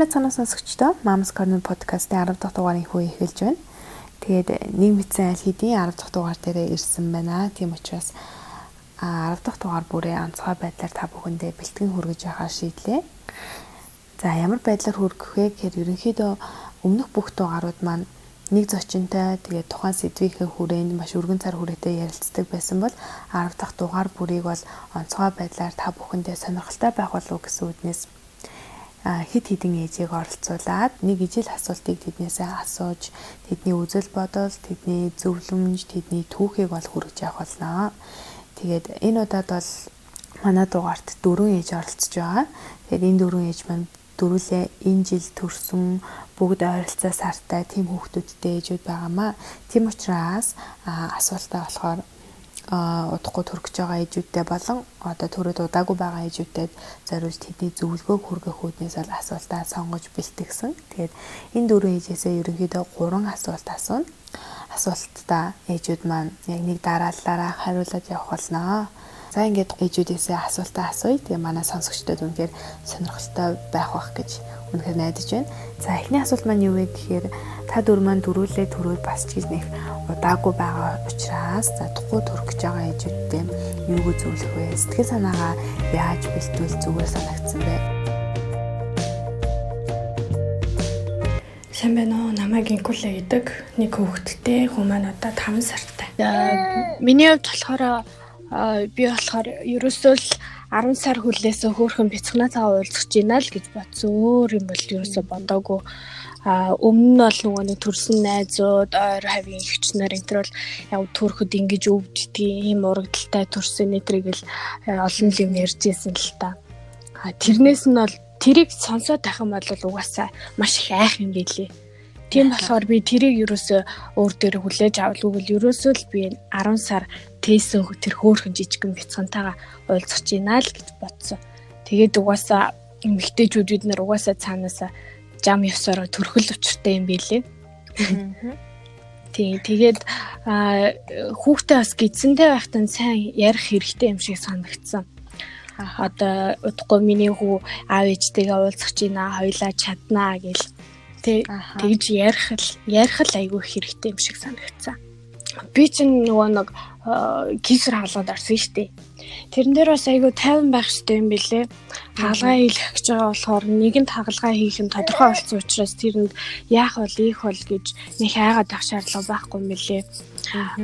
Сайн мэцэнэ сонсогчдоо Mama's Corner podcast-ийн 10 дахь дугаарыг хөө эхэлж байна. Тэгээд нэг мэдсэн аль хэдийн 10 дахь дугаар дээрээ ирсэн байна. Тийм учраас 10 дахь дугаар бүрээ онцгой байдлаар та бүхэндээ бэлтгэн хүргэж явахаар шийдлээ. За ямар байдлаар хүргэх вэ гэхээр ерөнхийдөө өмнөх бүх дугаарууд маань нэг зочинтой тэгээд тухайн сэдвийнхээ хүрээнд маш өргөн цар хүрээтэй ярилцдаг байсан бол 10 дахь дугаар бүрийг бол онцгой байдлаар та бүхэндээ сонирхолтой байх болов уу гэсэн үднээс хит хитэн ээжийг оролцуулаад нэг ижил асуултыг тэднээсээ асууж тэдний үзэл бодол, тэдний зөвлөмж, тэдний түүхийг бол хүргэж явах болно. Тэгээд энэ удаад бол манай дугаарт дөрвөн ээж оролцож байгаа. Тэгээд энэ дөрвөн ээж маань дөрүлээ энэ жил төрсөн бүгд ойролцоо сартай тийм хүүхдүүдтэй ээжүүд байгаамаа. Тийм учраас асуултаа болохоор удахгүй төрөж байгаа ээжүүдтэй болон одоо төрөд удаагүй байгаа ээжүүдэд зориулж тэдний зөвлөгөөг хүргэх үүднээс бол асуултаа сонгож бэлтгэсэн. Тэгээд энэ дөрвөн ээжээсээ ерөнхийдөө 3 асуулт асууна. Асуултаа ээжүүд маань яг нэг дараалалаараа хариулаад явах болно. За ингээд ээжүүдээсээ асуултаа асууя. Тэгээ манай сонсогчдод үнэхээр сонирхолтой байх бах гэж үнэхээр найдаж байна. За эхний асуулт маань юу вэ гэхээр та дөрв маань дөрүүлээ төрөөд бас ч нэг удаагүй байгаа учраас задахгүй төрөх гэж байгаа ээжүүдтэй юуг зөвлөх вэ? Сэтгэл санаагаа яаж бэлтвэл зүгээр санагдсан бэ? Сайн байна уу? Намайг Инкуле гэдэг нэг хүүхэдтэй хүн маань одоо 5 сартай. Миний хувьд болохоор би болохоор ерөөсөө л 10 сар хүлээсээ хөөхөн бяцхнаа цаа уулзах гинэ л гэж бодсон. Өөр юм бол ерөөсөө бодоагүй а өмнө нь бол нөгөө нэг төрсэн найзууд ойр хавийн ихчнэр энэ төр бол яг төрөхөд ингэж өвддөг ийм урагдaltaй төрсэн нэтрийг л э, олон юм ярьж ирсэн л та. А тэрнээс нь бол тэрийг сонсоод тах юм бол угаасаа маш их айх юм билий. Тийм болохоор би тэрийг ерөөсөө өөр дээр хүлээж авалгүй л ерөөсөө л би 10 сар тээсэн тэр хөөхөн жижигэн бяцхантайгаа уулзах байна л гэж бодсон. Тэгээд угаасаа эмэгтэйчүүд нар угаасаа цаанаасаа жам ёсороо төрхөл учиртай юм билээ. Тийм тэгээд хүүхдээ бас гидсэнтэй байхтан сайн ярих хэрэгтэй юм шиг санагдсан. Одоо удахгүй миний хүү аав ээжтэйгээ уулзах байна, хоёлаа чаднаа гэл. Тэгж ярих л ярих л айгүй хэрэгтэй юм шиг санагдсан. Би чинь нөгөө нэг кисэр хаалгад орсон шүү дээ. Тэрэн дээр бас айгүй тайван байх хэрэгтэй юм билэ. Хаалгаа хийх гэж байгаа болохоор нэгэнд хаалгаа хийх нь тодорхой болсон учраас тэрэнд яах бол ийх бол гэж нэг хайгаад авах шаардлага байхгүй юм билэ.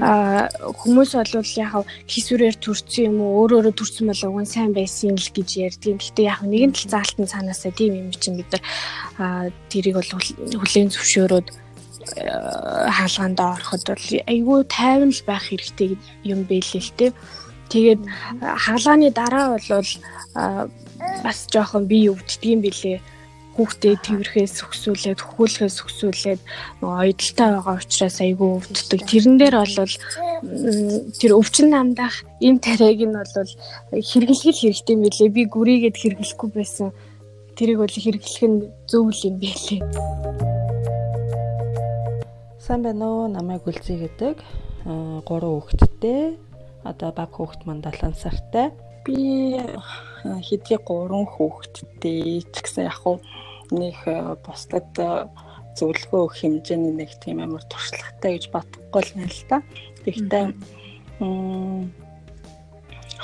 Аа хүмүүс бол яг хисвэрээр төрсөн юм уу өөр өөрө төрсөн бол уг нь сайн байсан л гэж ярьдгийг. Гэтэ яг нэгэн тал заалтан цаанаасаа тийм юм чинь бид нар тэрийг бол хүлээн зөвшөөрөөд хаалганд ороход бол айгүй тайван л байх хэрэгтэй юм бэлээ л те. Тэгээд хаалганы дараа бол бас жоохон бие өвддөг юм билээ. Хүүхдээ тэрхээс өксүүлээд, хөхүүлэхээс өксүүлээд нөгөө ойдолтой байгаа учраас айгүй өвддөг. Тэрэн дээр бол тэр өвчин намдах энэ тариаг нь бол хэрэглэх хэрэгтэй билээ. Би гүрийгээд хэрэглэхгүй байсан. Тэрийг бол хэрэглэх нь зөв л юм билээ. Сайн байна уу? Намайг Гүлзий гэдэг. 3 хүүхэдтэй. Одоо баг хүүхэд маань 7 сартай. Би хэдий 3 хүүхэдтэй ч гэсэн яг хуу нэг бусдад зөвлөгөө өгөх хэмжээний нэг тийм амар туршлагатай гэж бодохгүй л байна л да. Тэгэхдээ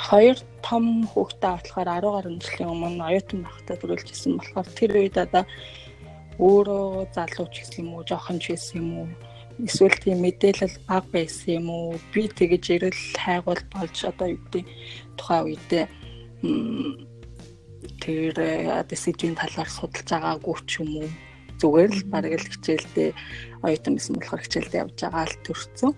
хоёр том хүүхдээ болохоор 10 гаруй жилийн өмнө оюутан байхдаа төрүүлжсэн болохоор тэр үед одоо өөрөө залууч гэсэн юм уу, жоохон ч гэсэн юм уу эсвэл тийм мэдээлэл бага байсан юм уу? Би тэгэж ирэл хайгуул болж одоо юу гэдэг тухайн үедээ тэр дэсижийн талаар судалж байгаагүй ч юм уу? Зүгээр л бараг л хичээлдээ оюутан байсан болохоор хичээлдээ явж байгаа л төрсөн.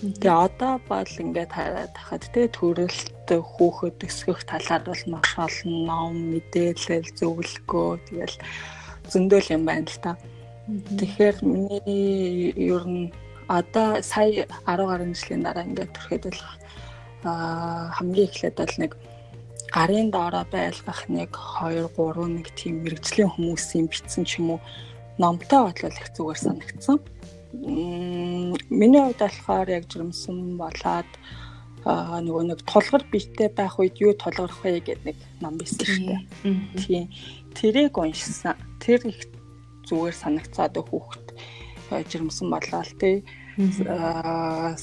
Тэгээ одоо бол ингээд хараад тахад те төрөлт хүүхэд өсгөх талаар бол маш олон ном, мэдээлэл, зөвлөгөө тэгэл зөндөл юм байна л та. Тэгэхээр миний ер нь одоо сая 10 гаруй жилийн дараа ингээд төрхэд бол хамгийн эхлээд бол нэг гарын доороо байлгах нэг 2 3 нэг тийм мэрэгжлийн хүмүүсийн бичсэн ч юм уу номтой бодлол их зүгээр санагдсан. Миний хувьд болохоор яг жирэмсэн болоод аа нөгөө нэг тулгар биетэй байх үед юу тулгарх вэ гэдэг нэг ном байсан шүү дээ. Тийм. Тэрийг уншсан. Тэр их зүгээр санагцаад хүүхэд жирэмсэн болоо л тий. Аа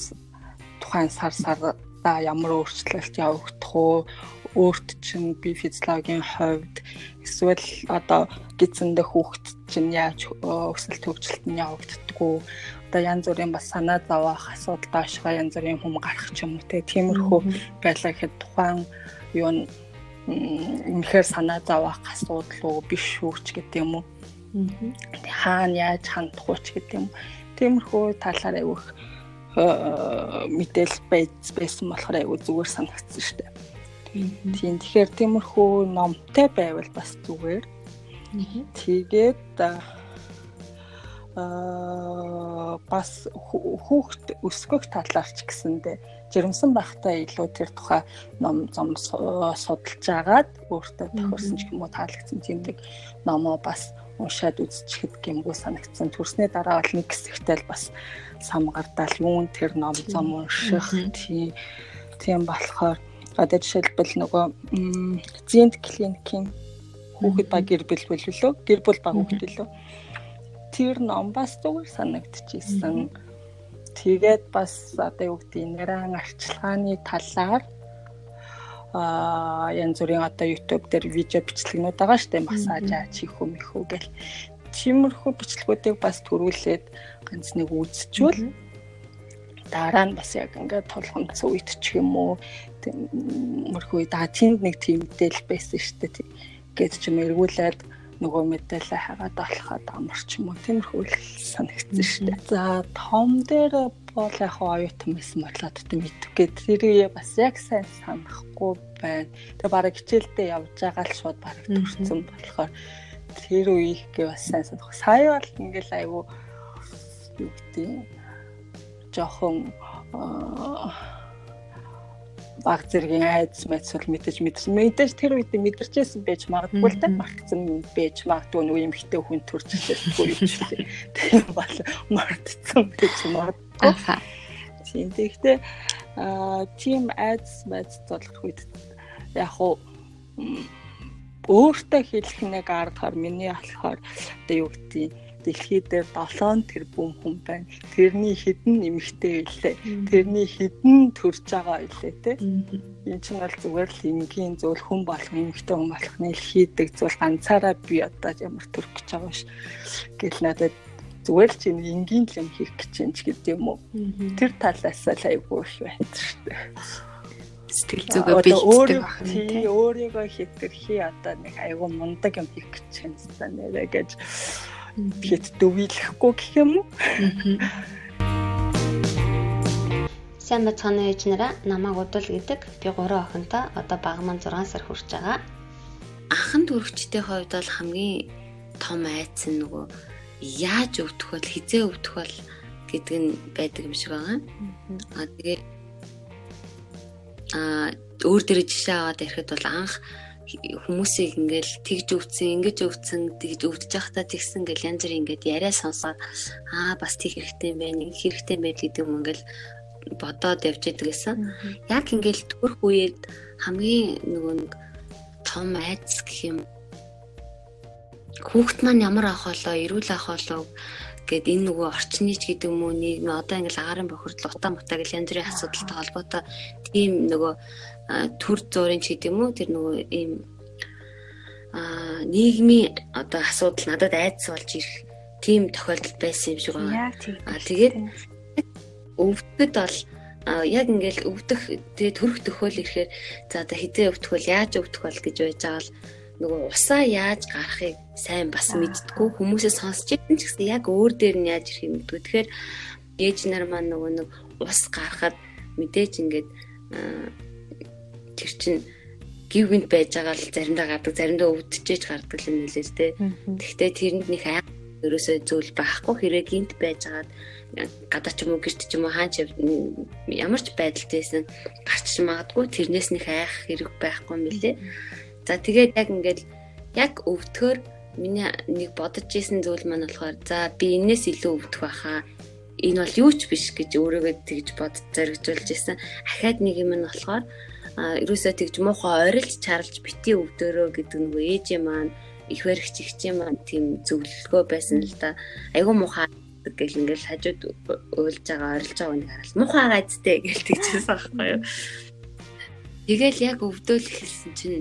тухайн сар сарда ямар өөрчлөлт явагдах уу өөрт чинь би физиологийн хувьд эсвэл одоо гидсэндээ хүүхэд чинь яаж өсөлт хөгжилт нь явагддггүй одоо янз бүрийн бас санаа зовоох асуудал доошгоо янз бүрийн хүм гарах ч юм уу те. Тиймэрхүү байлаа гэхэд тухайн юу үнэхээр санаа зовоох асуудал уу биш үү ч гэдэг юм уу хаана яаж хандах уу ч гэдэг юм тиймэрхүү талаар айвуух мэдээлэл байсан болохоор айвуу зүгээр санагдсан шүү дээ. Тийм тэгэхээр тиймэрхүү номтой байвал бас зүгээр. Тэгээд аа бас хүүхд өсгөх талаар ч гэсэндээ жирэмсэн байхдаа илүү тэр тухай ном зам судалж агаад өөртөө тохирсон ч юм уу таалагдсан тиймдэг номоо бас уншаад үзчихэд гэмгүй санагдсан. Төрсний дараа бол нэг хэсэгтэл бас самгардаал юун тэр ном зам унших тийм тийм болохоор одоо жишээлбэл нөгөө зинт клиникийн хүүхэд ба гэр бүл бүлөлөө гэр бүл ба хүүхэд лөө тэр ном бас зүгээр санагдчихсэн. Тэгээд бас одоо юу гэдэг нэрэн арчилгааны талаар а янз бүрийн одоо YouTube дээр видео бичлэгнүүд байгаа штэ массаж чих хүм их үү гэл. Тиймэрхүү бичлэгүүдийг бас төрүүлээд ганц нэг үзчихвэл дараа нь бас яг ингээд тулгамдсан үед ч юм уу мөрхөө да тэнд нэг тийм мэдээлэл байсан штэ гээд ч юм эргүүлээд нөгөө мэдээлэл хагаад болоход амарч юм уу тиймэрхүү санагдсан шүү дээ. За том дээр бол яг оюутан байсан бодлоо тийм мэдвгээд тэрийг бас яг сайн санахгүй байна. Тэгээ бараг хичээлдээ явж байгаа л шууд бараг төрсөн болохоор тэр үеийнхээ бас сайн санах. Сая бол ингээл айгүй юу гэдэг жоохон баг зэргийн айдас мэдс бол мэдээж мэдэрсэн. Мэдээж тэр үед мэдэрчээсэн байж магадгүй л да мартсан байж магадгүй нөгөө юм хитэ хүн төрж ирсэхгүй юм шиг. Тийм бол мартсан байж магадгүй. Тийм тэгэхдээ аа тийм айдас мэдс болох үед яг хуу өөртөө хэлэх нэг аргаар миний болохоор одоо юу гэдэг дэлхий дээр 7 тэрбум хүн байна. Тэрний хэдэн нэмэгтэй илээ. Тэрний хэдэн төрж байгаа илээ те. Энэ чинь бол зүгээр л энгийн зүйл хүн болох нэмэгтэй хүн болох нь хийдэг зүйл ганцаараа би одоо ямар төрөх гэж байгаа ш. Гэл надад зүгээр л чинь энгийн л юм хийх гэж юм ч гэдэг юм уу. Тэр талаас л айгүй их байна шүү дээ сэтгэл зүгээ бэлддэг байх нь тийм өөрийгөө хэтэрхий одоо нэг айгүй мундаг юм хийх гэж юмсан нэрэ гэж тэгээд дөвийлэхгүй гэх юм уу. Сайн бацгааны ээж нараа намайг удал гэдэг. Би 3 охинтой одоо баг маань 6 сар хүрч байгаа. Ахан төрөгчтэй хувьд бол хамгийн том айц нь нөгөө яаж өвдөх бол хизээ өвдөх бол гэдэг нь байдаг юм шиг байгаа. Аа тэгээ аа өөр дээрээ жишээ аваад ирэхэд бол анх хүмүүсийг ингээл тэгж өвцөн, ингэж өвцөн, тэгж өвдөж байхдаа тэгсэн гэл янз бүр ингээд яриа сонсоод аа бас тэг хэрэгтэй юм байна, хэрэгтэй байл гэдэг юм ингээл бодоод явж гэсэн. Яг ингээл төрөх үед хамгийн нөгөө нэг том айц гэх юм хүүхд маань ямар ах болоо, эрүүл ах болоо гэд энэ нөгөө орчны ч гэдэг юм уу нийгэм одоо ингээл агарын бохирдол утаа мутаа гэл янз бүрийн асуудалтай холбоотой тийм нөгөө төр зуурын ч гэдэг юм уу тэр нөгөө ийм а нийгмийн одоо асуудал надад айдас болж ирэх тийм тохиолдол байсан юм шиг байна. А тэгээд өвдөд бол яг ингээл өвдөх тэгээ төрөх төхөөл ирэхээр за одоо хизээ өвдөх бол яаж өвдөх бол гэж байж байгаа л нөгөө усаа яаж гарахыг сайн бас мэдтгүү хүмүүсээ сонсч байсан ч гэсэн яг өөр дээр нь яаж ирэх юм мэдгүй. Тэгэхээр ээж нар маань нөгөө нэг ус гарахад мэдээж ингээд тэр чинь гів гинт байж байгаа л заримдаа гардаг, заримдаа өвдөж гардаг юм нэлээ тэ. Гэхдээ тэрэнд нэг аа ерөөсөө зүйл байхгүй хэрэг гинт байж байгаад гадаа ч юм уу гэрт ч юм уу хаач ямар ч байдалтайсэн гарч магадгүй тэрнээс нэг айх хэрэг байхгүй юм билээ. За тэгээд яг ингээд яг өвдөхөр миний нэг бодож исэн зүйл маань болохоор за би энэс илүү өвдөх байхаа энэ бол юу ч биш гэж өөрөөгөө тэгж бод зоригжуулж исэн. Ахаад нэг юм нь болохоор ерөөсөө тэгж муухай орилж чарлж бити өвдөрөө гэдэг нөгөө ээжээ маань их баригч ихчээ маань тийм зөвлөгөө байсан л да. Айгу муухай гэл ингээл хажууд уйлж байгаа орилж байгаа нэг хараад муухай гайдтэй гэл тэгчихсэн байхгүй юу. Тэгэл яг өвдөөл эхэлсэн чинь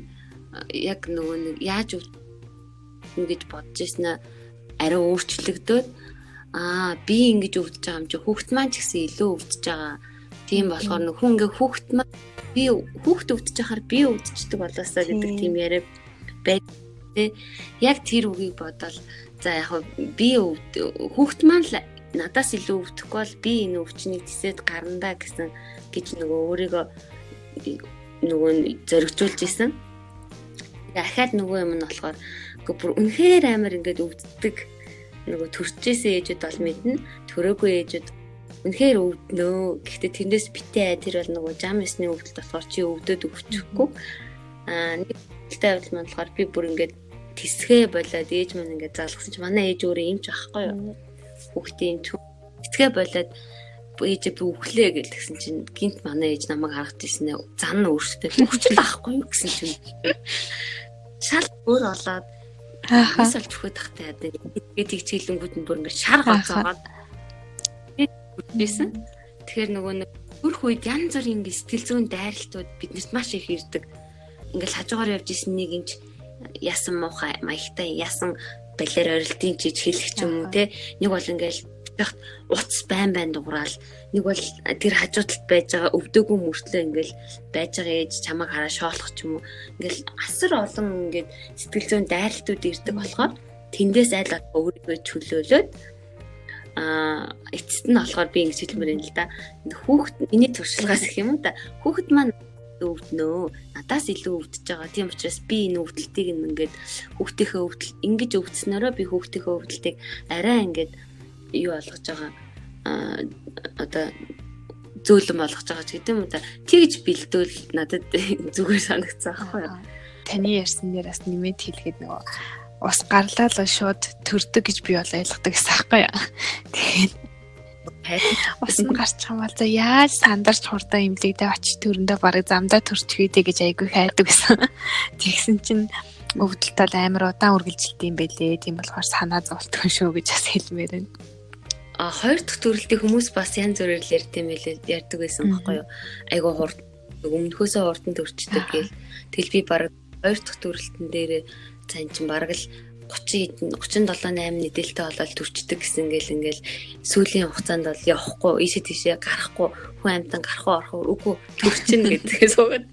яг нөгөө нэг яаж ингэж бодож ирсэн арай өөрчлөгдөөд аа би ингэж өвдөж байгаа юм чи хүүхд маань ч гэсэн илүү өвдөж байгаа. Тийм болохоор нөх хүн ингээ хүүхд маань би хүүхд өвдөж байхаар би өвдөждөг болоосаа гэдэг тийм яриа байд. Яг тэр үгийг бодоод за яг би хүүхд маань л надаас илүү өвдөхгүй бол би энэ өвчнийг тисэд гарандаа гэсэн гэж нөгөө өөрийгөө нөгөө зоригжуулж исэн. Ахаад нөгөө юм нь болохоор Гэхдээ бүр үнэхээр амар ингээд өвддөг нөгөө төрчээсээ ээжүүд бол мэднэ. Төрөөгүй ээжүүд үнэхээр өвднөө. Гэхдээ тэрнээс битээ тэр бол нөгөө жам ясны өвдөлт болохоор чи өвдөд өвчихгүй. Аа нэг өвдөлттэй маань болохоор би бүр ингээд тисгээ болоод ээж маань ингээд залгсан чи манай ээж өөрөө юмч ахгүй юу. Хүүхдийн тисгээ болоод ээжээ би өглөө гэлсэн чинь гинт манай ээж намайг харахад ирсэн зан өөртөө өвчл ахгүй юу гэсэн чинь шал өөр болоод Хас олж өгөх тахтай. Тэгээд тэгчгэлэнгүүд нь бүр ингээд шар гоцоогоод байсан. Тэгэхээр нөгөө нэг хөрх үед янз бүрийн ингээд сэтгэл зүйн дайралтууд биднэрт маш их ирдэг. Ингээд хажуугаар явж исэн нэг юмч ясан муухай маягтай ясан балер орилтын чиж хэлэх ч юм уу те нэг бол ингээд байхад уц байн байн дуграал нэг бол тэр хажуудалд байж байгаа өвдөөгүй мөртлөө ингээл байж байгаа ээж чамайг хараа шоолох ч юм уу ингээл асар олон ингээд сэтгэл зүйн дайралтууд ирдэг болохоор тэндээс айл өөрийгөө чөлөөлөөд а эцэст нь болохоор би ингэж хэлмээр юм л да. Хүүхэд миний туршлагаас гэх юм да хүүхэд маань өвднөө. Надаас илүү өвдөж байгаа. Тийм учраас би энэ өвдөлтийг ингээд хүүхдийнхээ өвдөл ингэж өвдснөөрөө би хүүхдийнхээ өвдөлтийг арай ингээд юу болгож байгаа? А одоо зөөлөн болгож байгаа ч гэдэм үү та? Тэгж бэлдвэл надад зүгээр санагцсан аахгүй юу? Таны ярьсан дээр бас нэмээд хэлгээд нөгөө ус гарлаа л шууд төрдөг гэж би бол ойлгодог гэсэн аахгүй юу? Тэгээд ус нь гарч бол за яаж сандарч хурдан имлэгдээ очиж төрөндөө барыг замдаа төрчихвээ гэж айгүй хайдаг гэсэн. Тэгсэн чинь өвдөлт тал амар удаан үргэлжилт юм бэлээ тийм болохоор санаа зовтгоо шүү гэж бас хэлмээр байна. А хоёр дахь төрөлтийн хүмүүс бас янз бүрээр л ярьд юм байлээ ярьдаг байсан байхгүй юу? Айгу хурд өмнөхөөсөө хурдан төрчдөг гээл тэл би баг хоёр дахь төрөлтөн дээр цан чин баг л 30 37 8 нэдэлтэй болоод төрчдөг гэсэн ингээл ингээл сүүлийн хугацаанд бол явахгүй ийшээ тийшээ гарахгүй хүн амьтан гарахгүй орох үгүй төрчин гэдгээс суугаад.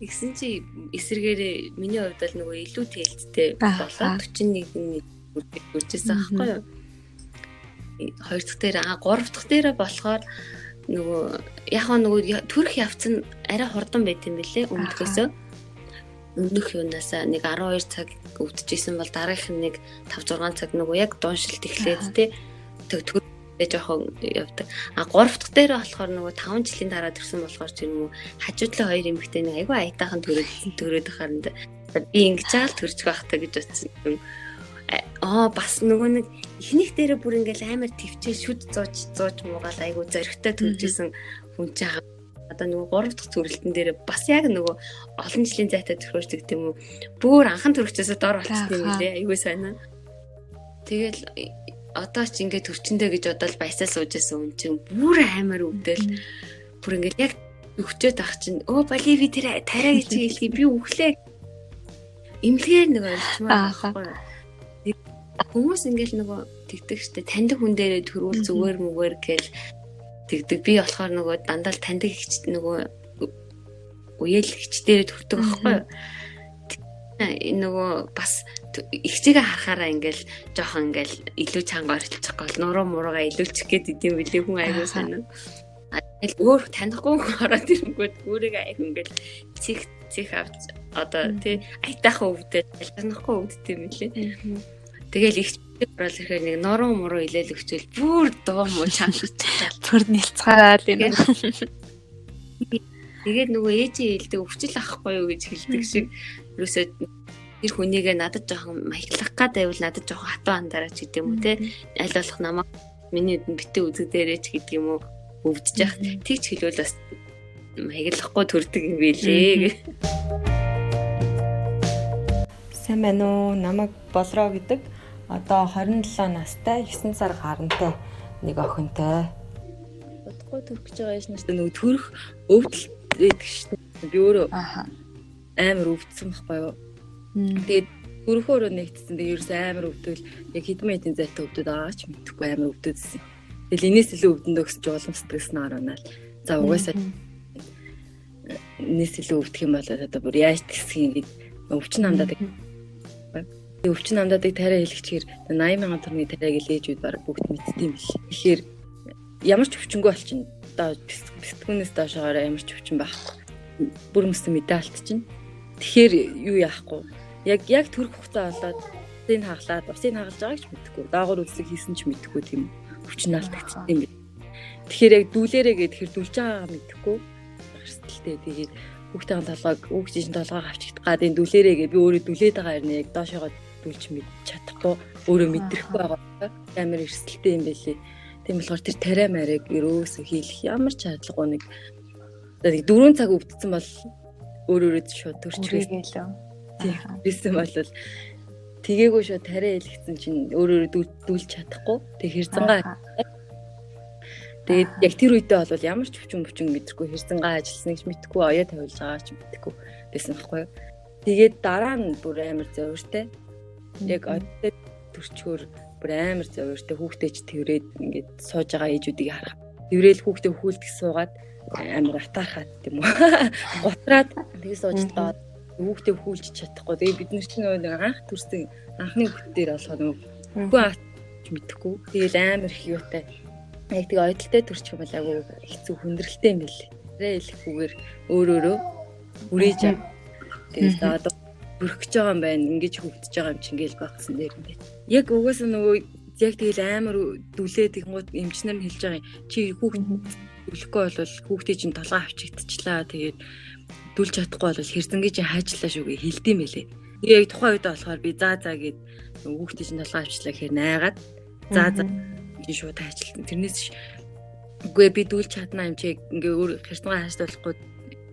Игсэн чи эсэргээрээ миний хувьд бол нөгөө илүү тээлттэй болоод 41 нэг үржижсэн аахгүй юу? Хоёр дахь дээр аа гурав дахь дээр болохоор нөгөө яг нөгөө төрөх явц нь арай хурдан байт юм бэлээ өмнөхөөсөө өмнөх юунаас нэг 12 цаг өвдөжсэн бол дараагийнх нь нэг 5 6 цаг нөгөө яг дууншилт эхлээд те тэг төр жоохон явдаг. А 3 дахь дээр болохоор нөгөө 5 жилийн дараа төрсэн болохоор чи нөгөө хажуудлаа хоёр эмэгтэй нэг айгүй аятайхан төрөөд төрөөд харанд би ингэж аал төрж байх та гэж утсан юм. Аа бас нөгөө нэг эхнийх дээрээ бүр ингээл амар твчээ шүд зууж зууж муугаал айгу зоригтой төржсэн хүн чинь одоо нөгөө гурав дахь төрөлтөн дээр бас яг нөгөө олон жилийн зайтай төрхөждөг тийм үү? Бүр анхан төрөгчөөсөө дор болчихсон юм лээ айгу сайн. Тэгэл одоо ч ингээд төрчөндөө гэж бодоод баясаа сууж байсан хүн чинь бүр амар өвдөл. Бүр ингээд яг өгчөөд ах чинь өө боливи тэр тарай гэж хэлхий би өглөө имлэгээр нэг ойлгомоор байхгүй Хүмүүс ингээл нөгөө тэгдэг штэ таньдаг хүн дээрээ төрүүл зүгээр мүгээр гээл тэгдэг. Би болохоор нөгөө дандаа л таньдаг ихч нөгөө уяал ихч дээрээ төрдөг байхгүй юу? нөгөө бас ихчигээ харахаараа ингээл жоохон ингээл илүү чанга орилчих гол нуруу муруугаа илүүлчих гээд идэм билээ хүн аягүй санаа. Тэгэл өөр танихгүй хүн ороод ирэнгүүт өөрийгөө аяг ингээл чих чих авч одоо тий айтайхан өвдөд ялгахгүй өвддөг юм билээ. Тэгэл их орол ихээр нэг нороо муруу илээл өгчөөл бүр дуу муу чангалт бүр нэлцгаараад юм. Тэгээд нөгөө ээжийн хэлдэг өвчл авахгүй юу гэж хэлдэг шиг юусоо тэр хүнийгээ надад жоохон маяглах гад байвал надад жоохон хатуу андараач гэдэг юм уу те аль болох намайг миний битээ үзэгдээрээч гэдэг юм уу өвдөж яах. Тэгч хэлвэл бас маяглахгүй төрдөг юм билээ. Сайн байна уу? Намайг Болроо гэдэг. Одоо 27 настай, 9 сар гарантай нэг охинтой. Бодохгүй төрөх гэж байгаа юм дээ. Нөгөө төрөх өвдөл гэдэг шүү дээ. Би өөрөө амар өвдсөн байхгүй юу? Тэгээд төрөхөөрөө нэгтсэн. Тэгээд ерөөс амар өвдөл яг хэдэн минутын зайтай өвдөд байгаа ч мэдэхгүй амар өвдөдсөн. Тэгэл энэс илүү өвдөндөө өсч улам стресс нааранаад. За угаасаа энэс илүү өвдөх юм бол одоо бүр яаж тэгсхийг ингээд өвчин намдаад өвчин намдаадыг тариа хэлчихээр 80 мянган төгрөгийн тариаг илээж үд баг бүгд мэдтiin бил. Тэгэхээр ямар ч өвчнгүй болчихно. Одоо бэлтгэнээс доошоогоор ямар ч өвчин байхгүй. Бүр мөсөн мэдээ алдчихна. Тэгэхээр юу яахгүй. Яг яг төрөх хугацаа болоод усыг хаглаад усыг хагалж байгааг ч мэдэхгүй. Даагуур үлсэг хийсэн ч мэдэхгүй тийм өвчин алдагдсан юм байна. Тэгэхээр яг дүүлээрээ гэхээр дүүлж байгаагаа мэдэхгүй. Хэрсэлтэй тэгээд хүүхдийн толгойг хүүхдийн толгойг авчихд гад энэ дүлээрээ гэ би өөрөө дүлээд байгаа юм яг доошоогоо дүүлж мэд чадахгүй өөрөө мэдрэхгүй байгаа амар эрсдэлтэй юм байлээ. Тийм болохоор тэр тариа марыг өрөөсө хийх ямар ч шаардлагагүй нэг дөрөв цаг өвдсөн бол өөр өөрөд шууд төрчихвээ. Тийм. Бисэн бол тгээгүй шууд тариа хэлгэсэн чинь өөр өөрөд дүүлж чадахгүй. Тэг хэрзангаа Тэгээд яг тэр үедээ бол ямар ч хүчин бүчин мэдрэхгүй хэрзэнгаа ажилласан гэж мэдхгүй оёо тавилж байгаа ч мэдхгүй байсан байхгүй юу. Тэгээд дараа нь бүр амар зовиртэй яг одтой төрчгөр бүр амар зовёртой хүүхдээ ч тэрээд ингээд сууж байгаа ээжүүдийг харах. Тэрэл хүүхдээ хүүлдэх суугаад амар атаахад тийм үү. Готраад тэгээ сууж доод хүүхдээ хүүлж чадахгүй. Тэгээ бид нар чинь нэг анх төрсэн анхны хүүхдээр болохоор нөгөө хүү мэдхгүй. Тэгээл амар их юутай. Яг тэгээ ойдолтой төрчих юм бол агуу хэцүү хүндрэлтэй юм билээ. Тэгээ хэлэхгүйгээр өөр өөрөө үрээж аа. Тэгээд одоо бүрэх гэж байгаа юм байна. Ингээд хөвдөж байгаа юм чинь гээл багсан дээр байна. Яг угаасаа нөгөө яг тэгэл амар дүлээд ингууд эмчнэр нь хэлж байгаа юм. Чи хүүхд үлэхгүй бол хүүхдийн чинь толгой авчигдчихлаа. Тэгээд дүлж чадахгүй бол хэрзэнгийн чинь хайжлаа шүү гэж хэлдэм байлээ. Яг тухайн үед болохоор би заа заа гэд хүүхдийн чинь толгой авчлаа гэхээр найгаад заа заа чинь шууд хайжилтан. Тэрнээс үгүй би дүлж чаднаа юм чи ингээ өөр хэрцэн хайжлахгүй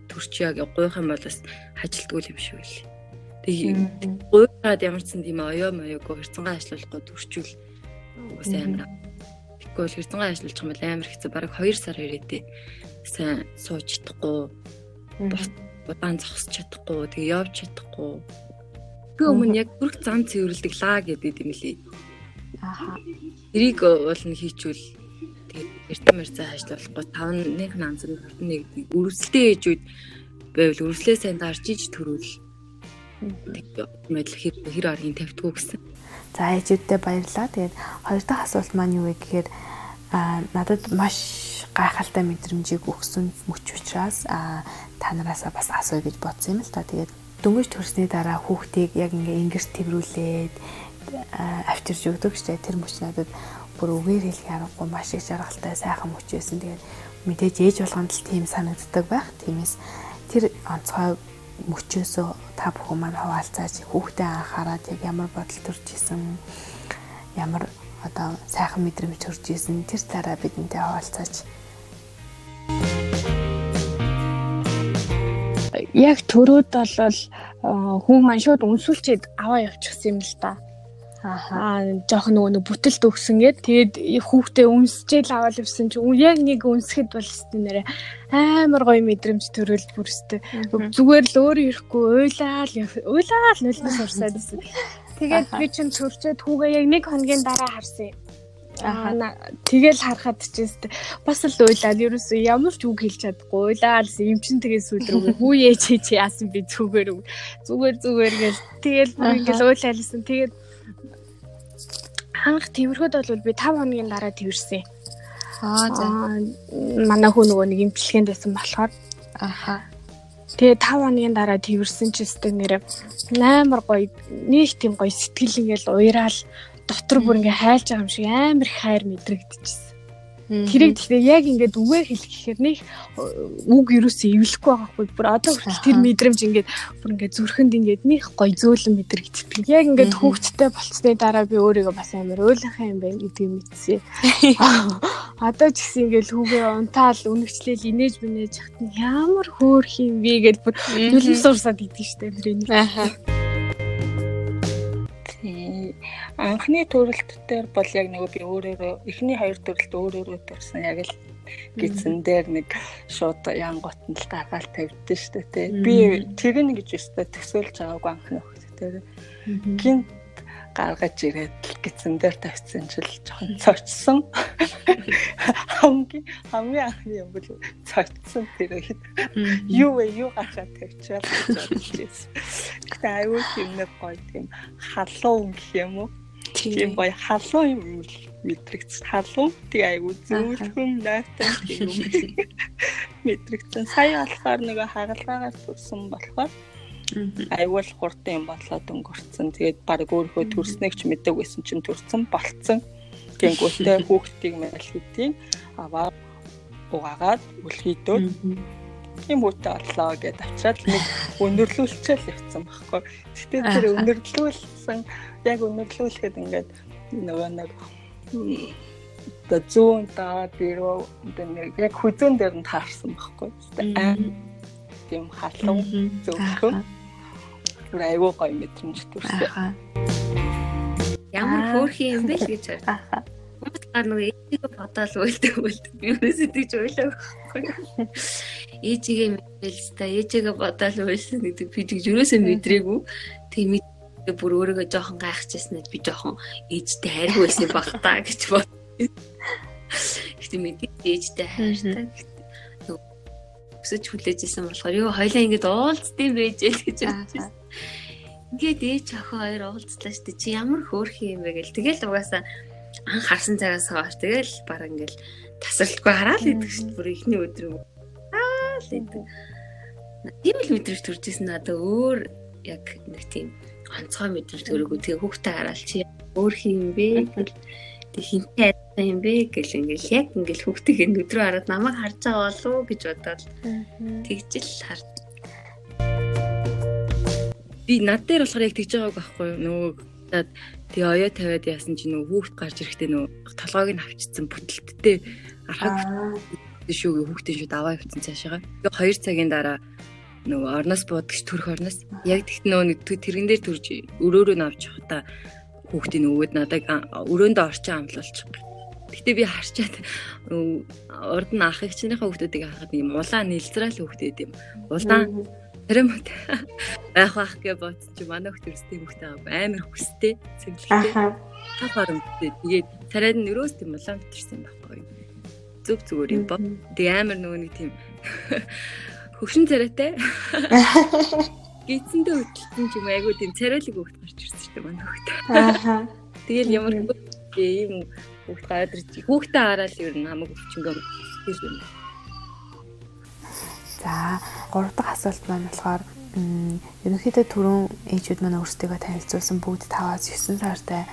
төрчөө гэж гуйх юм бол бас хажилтгүй юм шүү лээ. Тэгээ гуйгаад ямар ч тийм оёо моёогүй хэрцэнгаа ажиллахгүй төрчүүл уус амар. Тэгэхгүй бол хэрцэнгаа ажиллаж байгаа юм бол амар хэцүү. Бараг 2 сар ирээдээ сайн сууж чадахгүй. Удаан зогсож чадахгүй. Тэгээ явж чадахгүй. Тэгээ өмнө яг бүрх зам цэвэрлдэг лаа гэдэг юм лээ. Ааха. Тэрийг бол нь хийчүүл эрдэм мэрцээ ажиллахгүй 5 нэг нанзын 21 үргэлжлэлтэй ээжүүд байвал үргэлжлээ сайн дарж иж төрүүл мэдл хэр хэр аргийн тавьдгүү гэсэн. За ээжүүдтэй баярлалаа. Тэгээд хоёр дахь асуулт маань юу вэ гэхээр надад маш гайхалтай мэдрэмжийг өгсөн мөч учраас та нараасаа бас асууя гэж бодсон юм л та. Тэгээд дөнгөж төрсний дараа хүүхдийг яг ингээ ингэрт тэрврүүлээд авчирж өгдөг штэ тэр мөч надад бүр үгээр хэлэх аргагүй маш их жаргалтай сайхан мөч байсан. Тэгээд мэдээж ээж болгонд л тийм санагддаг байх. Тиймээс тэр онцгой мөчөөсөө та бүхэн маань хуваалцаач хүүхдээ анхаарад яг ямар бодол төрж исэн ямар одоо сайхан мэдрэмж төрж исэн тэр цараа бидэнтэй хуваалцаач яг төрөөд бол хүн маань шууд үнсүүлчихэд аваа явчихсан юм л та. Аа жоох нөгөө нэг бүтэлд өгсөн гээд тэгээд хүүхдээ үнсчээл аваад явсан чи яг нэг үнсэхэд бол өстэй нэрэ. Амар гоё мэдрэмж төрөл бүрстэй. Зүгээр л өөр ирэхгүй уйлаал уйлаал нөлнөөс урсаад байсан. Тэгээд би чинь төрчөөд хүүгээ яг нэг хоногийн дараа харсан. Юм. Аа тэгэл харахад ч гэсэн бас л уйлаад ерөөсөө ямар ч үг хэлж чадахгүй. Уйлаад юм чин тэгээ сүүл рүү хүү ээж чи яасан би зүгээр зүгээр зүгээр гэл тэгэл ингээл уйлаалсан. Тэгээд анх тэмэрхүүд бол би 5 хоногийн дараа тэрсэн. Аа за. Манай хүү нөгөө нэг имчилгээнд байсан болохоор аха. Тэгээ 5 хоногийн дараа тэрсэн ч өстэй нэр амар гоё нэг тийм гоё сэтгэл ингээл уйраал дотор бүр ингээ хайлж байгаа юм шиг амар хайр мэдрэгдэжсэн. Тэрийг тэгэхээр яг ингээд үгээр хэлэх гэхээр нэг үг юусоо ивлэхгүй байгаа хгүй. Бүр одоо хүртэл тэр мэдрэмж ингээд бүр ингээд зүрхэнд ингээд нэг гоё зөөлөн мэдрэгддэг. Яг ингээд хүүхдтэй болцсны дараа би өөрийгөө бас амар ойлгох юм байна гэдгийг мэдсэн. Одоо ч гэсэн ингээд хүүгээ унтаал үнэгчлээл инээж бинээж хат ямар хөөх юм бэ гэж бүр төлөв сурсаад идэв штэ тэр. Ахаа анхны төрөлт дээр бол яг нөгөө би өөрөөрөө эхний хоёр төрөлт өөрөөрөө төрсэн яг л гидсэн дээр нэг шууд янгот нь л гаргаал тавьдсан шүү дээ тий. Би тэр нэг гэж өстой төсөөлж байгаагүй анхны хөлт дээр. Гинт гаргаж ирээд л гидсэн дээр тавьсан чил жоохон цочсон. Хамгийн хамгийн анхны юм бол цочсон тэр хэд юу вэ юу гаргаад тавьчаал гэж байсан. Гэтэ аюул юм нэг гоё тийм халуун гэх юм уу? Тийм гоё халуун юм мэдрэгц. Халуун. Тий айгу зөөлхөн найтай тийм мэдрэгцэн сая болохоор нөгөө хагалгаагаар төрсөн болохоор айвал хурдан юм болоод өнгөрцөн. Тэгээд баг өөрөө төрснэг ч мэдээгүй чинь төрсөн болцсон. Тэнгүүтээ хүүхдийг мэл хийдیں۔ аваа угаагаад үлхийдөө тийм үүтэй боллоо гэдээ очиад нэг өнөрлүүлчихэл явцсан байхгүй. Гэтэ тэр өнөрлүүлсэн яг өнөрлүүлэхэд ингээд нөгөө нэг та зүүн та дөрөв нэг яг хүзүүн дээр нь таарсан байхгүй. Тийм халуун зөвхөн айгүй гоё мэдрэмж төрсөн. Ямар хөөрхи юм бэ л гэж байна. Гар нөгөө ээжигээ бодоол үйлдэх үйлдэх би өөрөөсөө тийж ойлоо. Ээжигээ мэдвэл та ээжигээ бодоол үйлсэн гэдэг би тийж өрөөсөө мэдрээгүй. Тийм бүр өөрийгөө жоохон гайхчихсан би жоохон ээжтэй хайргүй байсан баг та гэж бод. Гэтэ мэдээ ээжтэй хайртай. Өсөж хүлээжсэн болохоор юу хоёлаа ингэж уулздсан байж л гэж бодчихсон. Ингээд ээж охин хоёр уулзлаа штэ чи ямар хөөрхөн юм бэ гэл тэгэл угаасаа ан харсан цагаас хойш тэгэл баг ингээл тасралтгүй хараад идэх шүү дээ. Бүр ихний өдөр аа л идэг. Тийм л мэдрэж төрж исэн надад өөр яг нэг тийм онцгой мэдрэмж төрөөгөө тэгээ хүүхдээ хараад чи өөр хин бэ гэл тэг хинтэй адилхан юм бэ гэл ингээл яг ингээл хүүхдийг энэ өдрөө хараад намайг харж байгаа болов гэж бодоод тэгжил хар би над дээр болохоор яг тэгж байгааг байхгүй нөгөө Тэгээ оёо тавиад яасан чи нөгөө хүүхд гарч ирэхдээ нөгөө толгойг нь авчицсан бүтэлттэй архаг шүүгээ хүүхдийн шууд аваа явцсан цаашаага. Тэгээ 2 цагийн дараа нөгөө орноос буудагч төрөх орноос яг тэгт нөгөө тэрэн дээр төрж өрөөрөө навч явахта хүүхдийн өвөд надад өрөөндөө орчин амлуулчих. Гэтэ би харчаад урд нь ах эгчнийхээ хүүхдүүдийг харахад юм улаан нэлзраал хүүхдүүд юм. Улаан Тэрэм байх байх гэж бодсон чи манай хөлт өстэй хөлтэй амар хүстэй цэглэлтэй. Та харамттай. Тэгээд царайд нь өрөөс тийм улаан битэрсэн байхгүй. Зүг зүгээр юм бо. Тэг амар нөгөө нэг тийм хөвшин царайтай. Гитсэндээ хөдөлсөн ч юм айгу тийм царайлаг хөлт гарч ирсэн шүү дээ манай хөлт. Аа. Тэгэл ямар ийм хөлт гараад ирчих. Хүүхдээ хараад ер нь хамаг өвчнгөө тийм юм. За, гурав дахь асуулт маань болохоор ерөнхийдөө түрүүн ээжүүд маань өөрсдөө танилцуулсан бүгд 5-аас 9 сартай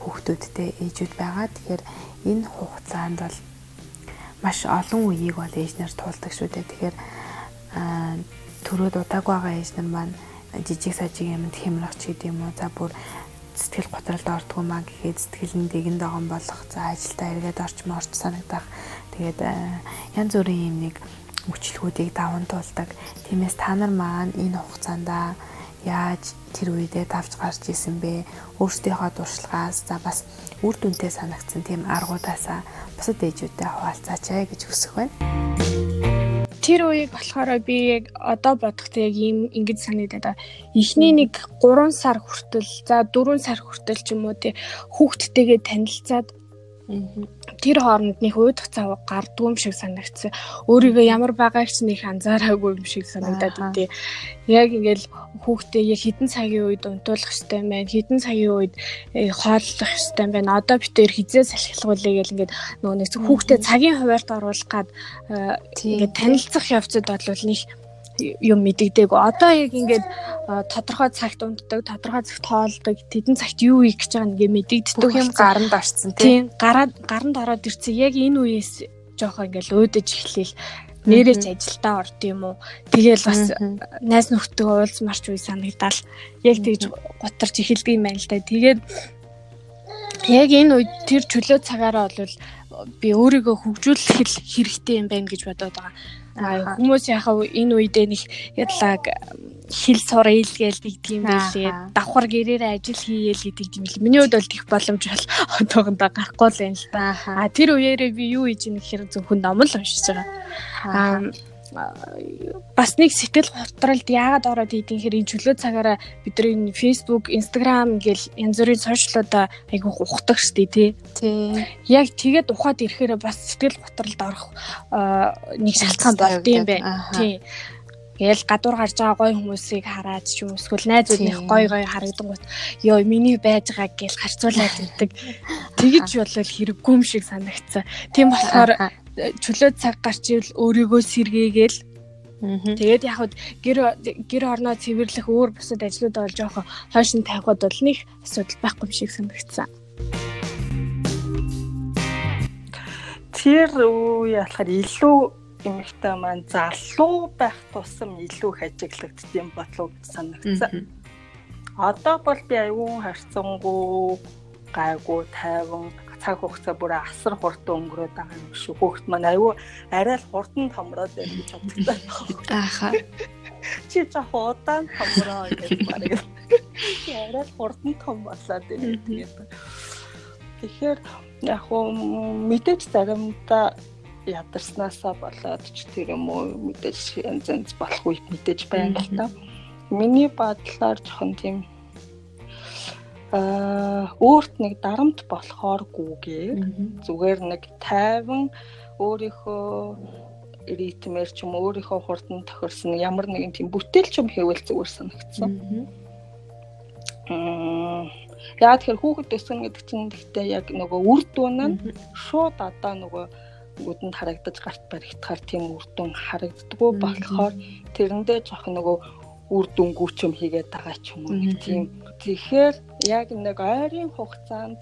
хүүхдүүдтэй ээжүүд байгаа. Тэгэхээр энэ хугацаанд бол маш олон үеийг бол ээжнэр туулдаг шүү дээ. Тэгэхээр төрөөд удаагүй байгаа ээжнэр маань жижиг сажиг юмд хямрах ч гэдэм юм уу. За бүр сэтгэл готролд ордгоо маа гэхэд сэтгэл нь дэгэн дагон болох. За ажилдаа эргээд орч морч санагдах. Тэгээд янз бүрийн юм нэг мөчлгүүдийг даван туулдаг. Тиймээс та нар маань энэ хугацаанд яаж тэр үедээ давж гарч исэн бэ? Өөрсдийнхөө дуршлагаас за бас үр дүнтэй санагдсан тийм аргуудаасаа бусад ээжүүдтэй хуваалцаач гэж хүсэх байна. Тэр үеийг болохоор би яг одоо бодохдоо яг ийм ингэж санагдаад эхний нэг 3 сар хүртэл за 4 сар хүртэл ч юм уу тий хүүхдтэйгээ танилцаад Тэр хооронд нэг уудах цав гардгүй юм шиг санагдсан. Өөрийгөө ямар байгааг ч нэг анзаараагүй юм шиг санагдаад үгүй. Яг ингээл хүүхдээ яг хідэн цагийн үед унтуулах хэрэгтэй байна. Хідэн цагийн үед э, хооллох хэрэгтэй байна. Одоо битээр хизээ салхилгуулъя гэл ингээд нөгөө нэг хүүхдээ цагийн хуваарьд оруулах гад э, ингээд танилцах явцад бол нэг юм мэдэгдээг. Одоо яг ингээд тодорхой цагт унтдаг, тодорхой цагт хоолдог, тэдэн цагт юу хийх гэж байгааг ингээд мэдэгддэг юм гаранд орцсон тийм. Гараад гаранд ороод ирсэн. Яг энэ үеэс жоохон ингээд өөдөж эхлээл нэрэж ажилдаа орд юм уу. Тэгэл бас найз нөхдөд уулзмарч үе санагдал яг тэгж гутарч эхэлдэг юм байна л да. Тэгээд яг энэ үед тэр чөлөө цагаараа бол би өөрийгөө хөгжүүлэх хэрэгтэй юм байна гэж бодоод байгаа. Хүмүүс яхаа энэ үедээ нэг ядлаг хэл сурал гээл гэдэг юм байлээ. Давхар гэрээр ажил хийгээл гэдэг юм л. Миний хувьд бол тех боломж бол одоохондоо гарахгүй л юм л та. Аа тэр үеэрээ би юу хийж ийм хэрэг зөвхөн ном л уншиж байгаа. Бас нэг сэтгэл готролд яагаад ороод идэм хэрэг чөлөө цагаараа бидний Facebook, Instagram гэл янз бүрийн сошиалуудаа айгу ухдаг штий тий. Тий. Яг тэгээд ухаад ирэхээр бас сэтгэл готролд орох нэг шалтгаан болд юм байна. Тий. Гээл гадуур гарч байгаа гоё хүмүүсийг хараад ч юм эсвэл найзуудынх гоё гоё харагдангууд ёо миний байж байгааг гээл харьцуулаад өгдөг. Тэгэж болол хэрэггүй юм шиг санагцсан. Тийм болохоор чөлөө цаг гарч ивэл өөрийгөө сэргээгээл Тэгээд яг хад гэр гэр орноо цэвэрлэх өөр бусад ажлууд бол жоохон хойшин тавихад бол нэг асуудал байхгүй юм шиг санагдсан. Тэр үе болохоор илүү эмэгтэй маань залуу байх тусам илүү их ажиглагдсан бодлоо санагдсан. Одоо бол би аюун харьцангуй гайгүй тайван цаг хугацаа бүр асар хурдан өнгөрөөд байгаа юм шүү. Хүүхэд маань аюу арай л хурдан томроод байна гэж боддог. Ааха. Чи жоо удаан томроо гэж бараг. Чи арай л хурдан том болоод байна тэгээд. Тэгэхээр яг хөө мэдээж заримдаа ядарснаасаа болоод ч тэр юм уу мэдээж янз янз болох үед мэдээж байна л та. Миний бодлоор жоохон тийм аа өөрт нэг дарамт болохооргүйгээр зүгээр нэг тайван өөрийнхөө ритмээр ч юм өөрийнхөө хурдан тохирсон ямар нэгэн тийм бүтээлч юм хийвэл зүгээр санагдсан. Аа яа тэгэхээр хүүхэд өсгөн гэдэг чинь гэхдээ яг нөгөө үр дүн нь шууд одоо нөгөө нүдэнд харагдаж гарт баригдахаар тийм үр дүн харагддггүй болохоор тэрэндээ жоох нөгөө үр дүнгүүч юм хийгээд байгаа ч юм уу нэг тийм тэгэхээр яг нэг ойрын хугацаанд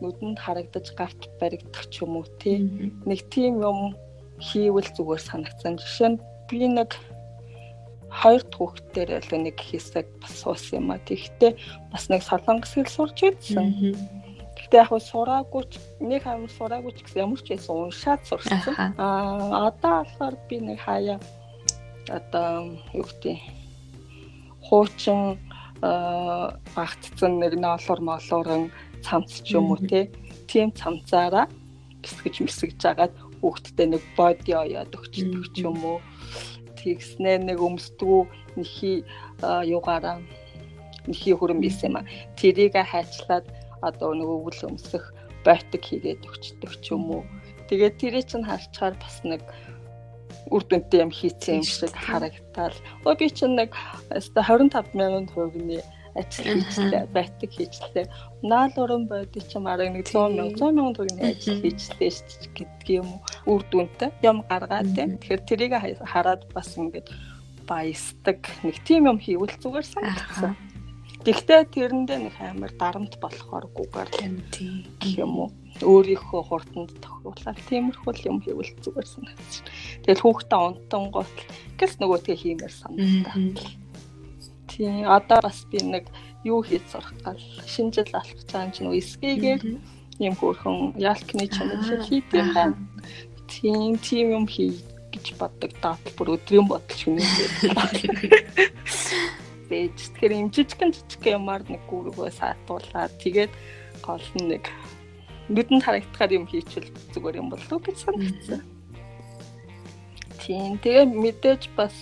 нүдэнд харагдаж гарт баригдах ч юм уу тий. Нэг тийм юм хийвэл зүгээр санагцсан жишээ нь би нэг хоёр хүүхдээр л нэг хэсэг бас суусан юм а тэгтээ бас нэг солонгос хэл сурч ирсэн. Гэтэ яг сураагүй ч нэг амар сураагүй ч гэсэн ямар ч байсан уншаад сурсан. Аа одоо болохоор би нэг хаяа одоо юу гэдэг хуучин багтцсан нэг ноолор молорон цамц ч юм уу тийм цамцаараа гисгэж мэсгэж агаад хүүхдтэй нэг боди оёод өгчдөг ч юм уу. Тэгснээр нэг өмсдгүү нэхий югаараа нэхий хөрөн бисэн юм а тэрийг хайчлаад одоо нөгөө үл өмсөх бойтог хийгээд өгчдөг ч юм уу. Тэгээд тэрий чинь харчаар бас нэг үр дүнтэй юм хийцэн юм шиг харагдтал. Өө би чинь нэг өстой 25 мянган төгрөгийн ажил хийжлээ, байтаг хийжлээ. Наал уран боди ч юм арга нэг 100 мянган 100 мянган төгрөгийн ажил хийжлээ шүү дээ гэдэг юм үр дүнтэй юм гаргаад тийм. Тэгэхээр тэрийг хараад бас ингээд баясдаг нэг тийм юм хийвэл зүгээр санагдсан. Гэхдээ тэрэндээ нэг амар дарамт болохооргүйгээр тийм юм уу өөрийнхөө хурданд тохируулаад тиймэрхүү юм хийвэл зүгээр санагдаж. Тэгэл хүүхдээ унтангуут гэс нөгөө тэгээ хиймээр санагдаа. Тийм одоо бас би нэг юу хийж сурах гал шинэ жил алхах цаан ч нөгөө скигээр юм хөөрхөн ялкны чанар шиг хийдэм байна. Тийм тийм юм хий гэж боддог даатал бүр өдрийн бодол нэг. Бэж тэгэхээр юм жижигэн жижиг юмар нэг гүргөө саатуулаад тэгээд гол нь нэг нүдэнд харагдахаар юм хийчихвэл зүгээр юм болов уу гэж санагдсан. Тийм. Тэгээ мэдээж бас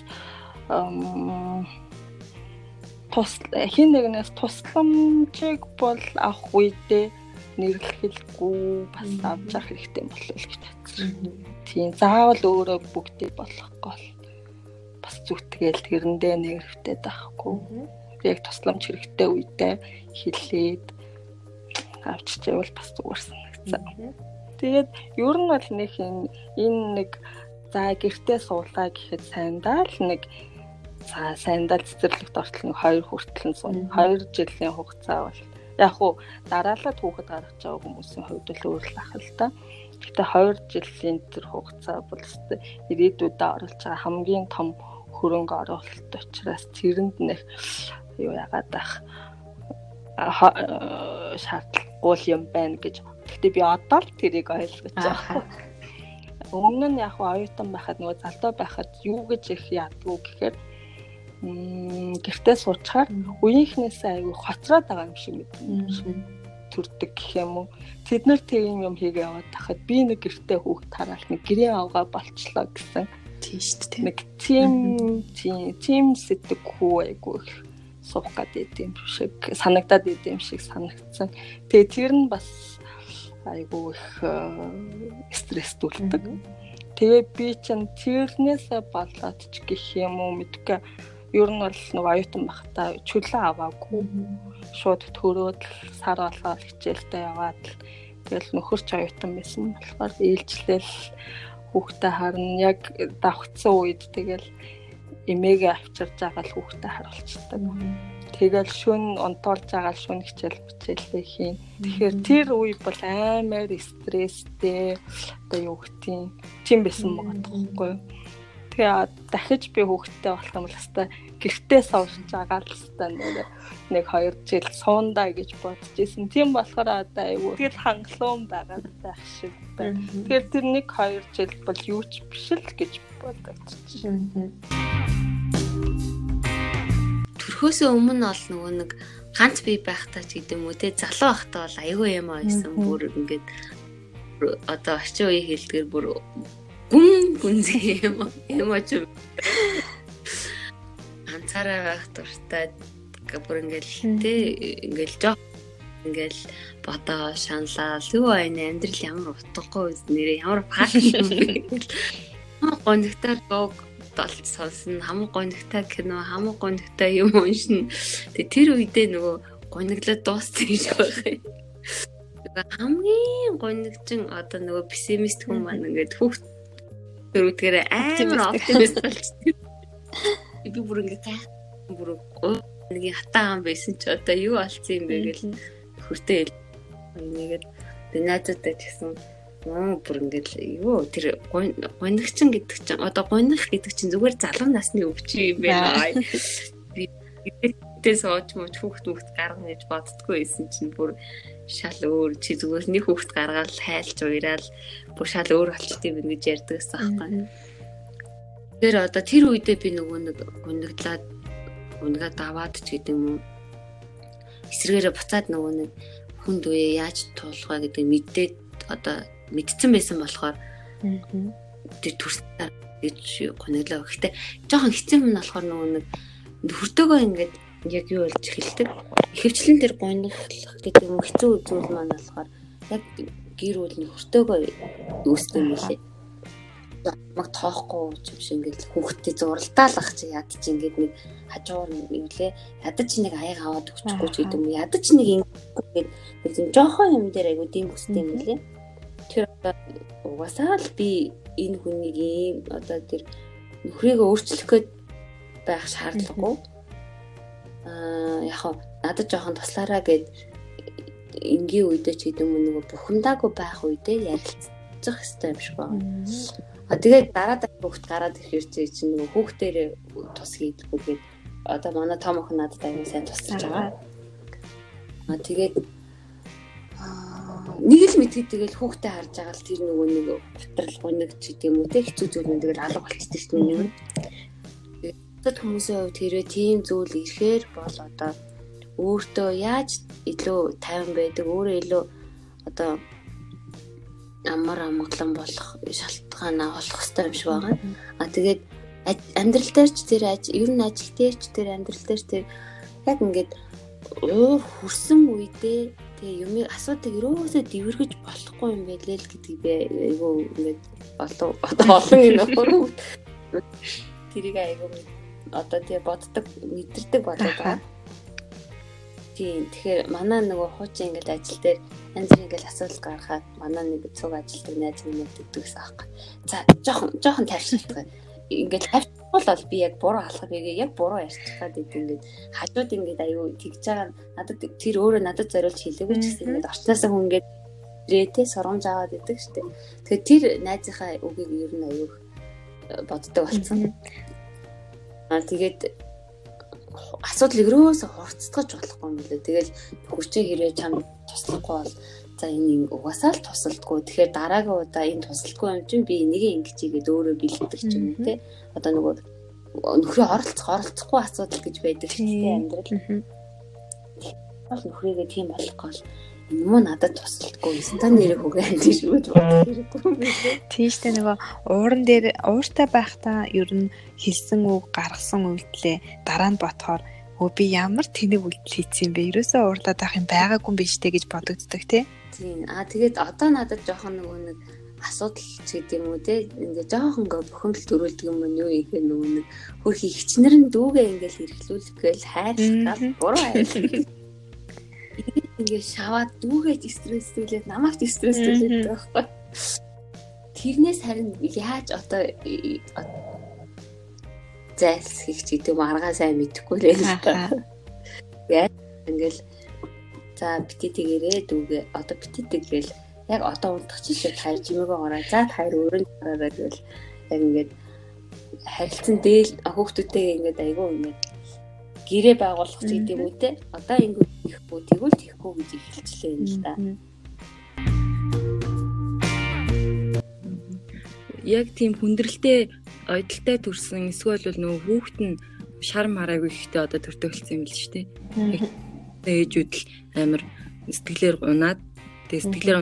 тус хин нэгнээс тусламжийг бол авах үедээ нэрлэхэлгүй бас авч явах хэрэгтэй болов гэж бодсон. Тийм. Заавал өөрөө бүгдийг болохгүй бол бас зүтгэл тэрэндээ нэрвтэй байхгүй. Яг тусламж хэрэгтэй үедээ хилээд авчиж байвал бас зүгээр санагдсан. Тэгээд ер нь бол нэг энэ нэг за гэртээ суулгаа гэхэд сайн даа л нэг За сайндаа цэцэрлэгт ортол нэг 2 хүртэл нь суун. 2 жилийн хугацаа бол яг уу дараалаад хүүхэд гаргаж байгаа хүмүүсийн хувьд л өөр л ах л та. Гэтэ 2 жилийн тэр хугацаа бол өстой ирээдүйдээ оруулж байгаа хамгийн том хөрөнгө оруулалт учраас тэрэнд нэг юу яагаад ах шаардлагагүй юм байна гэж. Гэтэ би одоо л тэрийг ойлгож байгаа. Өмнө нь яг оюутан байхад нөгөө залдуу байхад юу гэж их яадгүй гэхээр гэртээ суучаар үеийнхнээсээ айгүй хоцроод байгаа юм шиг мэдэн төрдөг гэх юм уу. Тэд нар тийм юм хийгээ яваад тахад би нэг гэртээ хүүхд тараал нэг гэрээ авгаа болчлоо гэсэн. Тийм шүү дээ. Нэг тийм тийм тийм сэтгэхүй айгүй их суух гэдэг юм шиг санагдаад идэм шиг санагдсан. Тэгээ тэр нь бас айгүй их стресстүүлдэг. Тэгээ би чинь тэрнээсээ болоод ч гэх юм уу мэдгүй ер нь бол нэг оюутан байхдаа чөлөө аваагүй. Шууд төрөөд сар болгоод хичээлдээ яваад тэгэл нөхөрч оюутан байсан болохоор ээлжлэл хүүхдээ харна яг давхцсан үед тэгэл эмээгээ авчирж байгаа л хүүхдээ харуулцдаг. Тэгэл шүн унтуулж байгаа шүн хичээл хичээлээ хийн. Тэгэхээр тэр үе бол аймаар стресстэй одоо юу гэдгийг тийм байсан юу. Тэгээ дахиж би хүүхдтэй болох юм бол хэвээр гэртээ сууж байгаа л хэвээр нэг 2 жил суундаа гэж бодож исэн. Тийм болохоор одоо айгүй тэгэл хангалуун байгаа байх шиг байна. Тэгэхээр тэр нэг 2 жил бол юу ч биш л гэж бодож байна. Төрхөөсөө өмнө ол нөгөө нэг ганц бие байхдаа ч гэдэм үү те залуу байхдаа бол аюу юм гэсэн бүр ингээд одоо орчин үеийн хэлдгээр бүр гүн гүнзгий юм юм ач ганцаараа байх дуртай. Бүр ингээл тэ ингээл жоо ингээл бодоо шаналал юу байна амьдрал ямар утгагүй нэрээ ямар фак юм бэ гонигтай гог толж сонсно хамаг гонигтай кино хамаг гонигтай юм уншина тэг тэр үедээ нөгөө гониглоод дууссан гэж байх юм хамгийн гонигчин одоо нөгөө пессимист хүн маань ингээд хүүхд Тэрүүгээр амар оптимист болчихсон. Би бүр ингээ бүр нэг хатаа ам байсан ч одоо юу болцсон юм бэ гэл хүртээ нэгээд найзуудтай гэсэн оо бүр ингээд юу тэр гонигчин гэдэг чинь одоо гоних гэдэг чинь зүгээр залуу насны өвчин юм байна. Би гэдэг сууч мууч хүүхд хүүхд гаргана гэж боддгоо байсан чинь бүр шал өөр чи зүгээр нэг хүүхд гаргаад хайлж уйраал бүр шал өөр болчтой юм гэж ярьдаг гэсэн байхгүй. Тэр одоо тэр үедээ би нөгөө нэг гүнэгдлаад гүнгээд аваад ч гэдэг юм уу. Эсвэргээрээ буцаад нөгөө нэг хүнд үе яаж туулах вэ гэдэг мэдээд одоо мэдсэн байсан болохоор тэр төрсөөр гэж гүнэглээ. Гэхдээ жоохон хэцүү юм болохоор нөгөө нэг хөртөөгөө ингээд яг юу болж эхэлдэг. Ихэвчлэн тэр гонх гэдэг юм хэцүү зүйл маань болохоор яг гэр бүлийн хөртөөгөө үүсдэг юм лээ. Маг тоохгүй ч юм шиг ингээд хүүхдээ зуралдаалах чи яд чи ингээд нэг хажуур юм лээ. Ядаж чи нэг аяг аваад өгчихгүй ч гэдэг юм. Ядаж нэг ингээд нэг юм жоохон юм дээр айгуу дэм бүстэй юм лээ. Тэр угаасаа л би энэ хүнийг ийм одоо тэр нөхрийгөө өөрчлөх гээд байх шаардлагагүй аа яг надад жоохон туслаараа гэд энгийн үедээ ч гэдэг юм нөгөө бухимдаагүй байх үедээ ярилцах хэрэгтэй юм шиг байна. А тэгээд дараа дараа хүүхд гараад ирэхээр чи чинь нөгөө хүүхдээр тус хийдэггүй гээд одоо манай том охин надад аягүй сайн тусалж байгаа. А тэгээд нэг л мэдгээд тэгэл хүүхдээ харж байгаа л тэр нөгөө нэг готрол гоног ч гэдэг юм уу те хэцүү зүйл нь тэгэл алга болчихсон шүү дээ нэг. Бусад хүмүүсийн хувьд хэрэг тийм зүйл ирэхээр бол одоо өөртөө яаж илүү тайван байдаг, өөрөө илүү одоо амар амгалан болох шалтгаанаа олох хэрэгтэй юм шиг байгаа. А тэгээд амьдрал дээр ч тэр ер нь ажил дээр ч тэр амьдрал дээр тэр яг ингээд уур хүрсэн үедээ тэгээ юмыг асуудаг ерөөсөө дивэргэж болохгүй юм байлээ л гэдгийг би айгүй ингээд олон олон юм нөхөр тэрийг айгүй одоо тий боддог мэдэрдэг болоод байгаа. Тийм тэгэхээр манай нөгөө хуучин ингээд ажил дээр янз бүр ингээд асуудал гаргахад манай нэг цуг ажилтдаг найз минь мэддэг гэсэн аахгүй. За жоохон жоохон тайвшруулах. Ингээд бол би яг буруу алхах бигээ яг буруу ярьчих гад идэв ингээд хажууд ингээд аюу тэгж байгаа надад тэр өөрөө надад зориулж хэлээгүй ч гэсэн ингээд орчноосоо хүн ингээд ирээтэй сургамж аваад идэг штэ. Тэгэхээр тэр найзынхаа үгийг ер нь аюу боддог болсон. Аа тэгээд асуудал өрөөсө хурцдагч болохгүй юм лээ. Тэгэл хүчин хэрэг чам туслахгүй бол за энэ угаасаа л тусалдгүй. Тэгэхээр дараагийн удаа энэ тусалдгүй юм чинь би энийг ингэж игээд өөрөө бэлддэг ч юм уу те. Одоо нөгөө нөхрөө оролцох оролцохгүй асуудал гэж байдаг шүү дээ амьдрал. Бол нөхрийгээ тийм болохгүй л энэ муу надад тусалдаггүй ста нэрээ хөгээ амжиж өгч бодох хэрэггүй. Тийм шүү дээ нөгөө ууран дээр ууртай байхдаа ер нь хэлсэн үг гаргасан үйлдэлээ дараа нь ботхоор өө би ямар тэнэг үйлдэл хийсэн бэ? Ерөөсөө уурлаад авах юм байгаагүй юм биш үү гэж бодогддог тий. Тийм. Аа тэгээд одоо надад жоохон нөгөө нэг асуудал ч гэдэг юм уу те ингээ жоохон ингээ бухимдал төрүүлдэг юм нь юу ихэ нөгөө нэг хөрхи хичнэр нь дүүгээ ингээл эрхлүүлэх гээл хайрлах буруу хайрлах ингээ шаваад дүүгээ стресстүүлээд намайг стресстүүлээд байгаа байхгүй тэрнээс харин яаж одоо зайлсхийх ч гэдэг юм аргаа сайн мэдэхгүй л л та. Яаж ингээл за битэтгээрээ дүүгээ одоо битэтггээл яг одоо унтах чишээ таяр жимээгөө гараа. За таяр өөрөнд гараа гэвэл яг ингээд харилцан дээл хүүхдүүдтэйгээ ингээд айгүй ингээд гэрээ байгуулах гэдэг юм үү те. Одоо ингээд ихгүй тэгвэл тийхгүй гэж эхэлчлээ юм л да. Яг тийм хүндрэлтэй ойдолтой төрсэн эсвэл нөгөө хүүхэд нь шар мараагүй ихтэй одоо төртөглсөн юм л шүү дээ. Ээжүүд л амар сэтгэлээр унаад тэгээ сэтгэлээр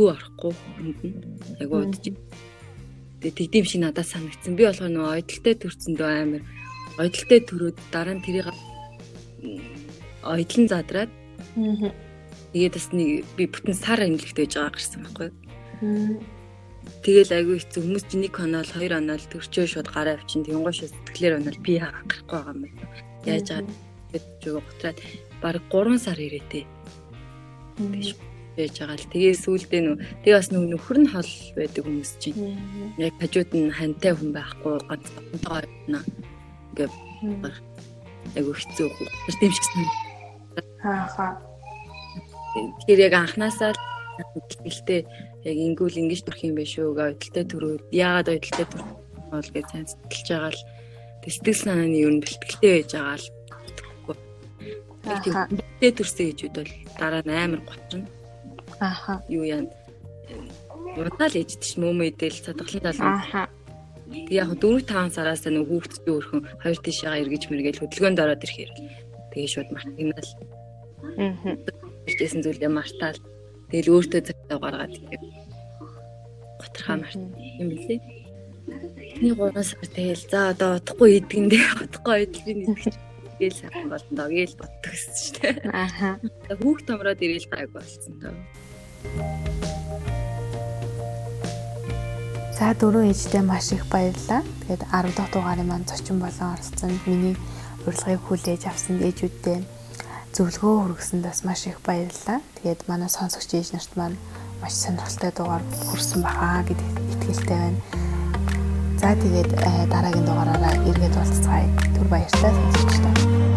юу орохгүй хүнд нь айгуу удаж. Тэгээ тэгдэм шиг надад санагдсан. Би болохоо нөгөө ойдолтой төрсөндөө амар ойдолтой төрөөд дараа нь тэрийг ойдлон задраад тэгээд бас нэг би бүтэн сар эмнэлэгт байж байгаа гарсан байхгүй. Тэгэл айгүй хэцүү хүмүүс чинь нэг онол хоёр онол төрчөө шууд гараа авчин тэнгуй шүү сэтгэлээр онол би гарахгүй байгаа юм байна. Яаж аа жоо готраад баг 3 сар ирээтэй. Тэгэж байж байгаа л тэгээ сүулдэ нөө тэгээ бас нөхөр нь хол байдаг хүмүүс чинь яг хажууд нь хантай хүн байхгүй ганц тоо байна. Ингээ айгүй хэцүү. Тэр тийм шигсэн. Хааха. Тэр яг анханасаа гэлтэй яг ингүүл ингэж төрөх юм биш үү гэж ойдолтой төрөө яагаад ойдолтой төрөх бол гэж сайн сэтгэлж байгаа л сэтгэл санааны ер нь бэлтгэлтэй байж байгаа л тэгтээ төрсөн гэжүүд бол дараа нь амар готрно ааха юу яа удаа л ээжтэй ш мөмө идэл цадгалан талан ааха яг 4 5 сараас нэг хүүхдтэй өрхөн хоёр тишээга эргэж мэргээл хөдөлгөөнд ороод ирэхээр. Тэгээ шууд мартагнаал аа ирсэн зүйлээ мартаал Тэгэл өөртөө цагтаа гаргаад ирэв. Готрхаа март юм билээ. Тэний 3 сар тэгэл за одоо утахгүй идэгэндээ утахгүй идэл би нэгч гээл сайхан болно доо гээл боддог гэсэн шүү дээ. Ааха. Хүүхд томроод ирээл гайг болсон доо. За дөрөв ээжтэй маш их баярлалаа. Тэгээд 10 дахь дугаарын маань зочин болон оролцсон миний урилгыг хүлээж авсан ээжүүдтэй зөвлөгөө хүргэсэнд бас маш их баярлалаа. Тэгээд манай сонсогч ээж нарт маань маш сонирхолтой дугаар хүрсэн бахаа гэдэг итгэлтэй байна. За тэгээд э, дараагийн дугаараараа эргээд уулзцгаая. Түр баярлалаа сонсогчдоо.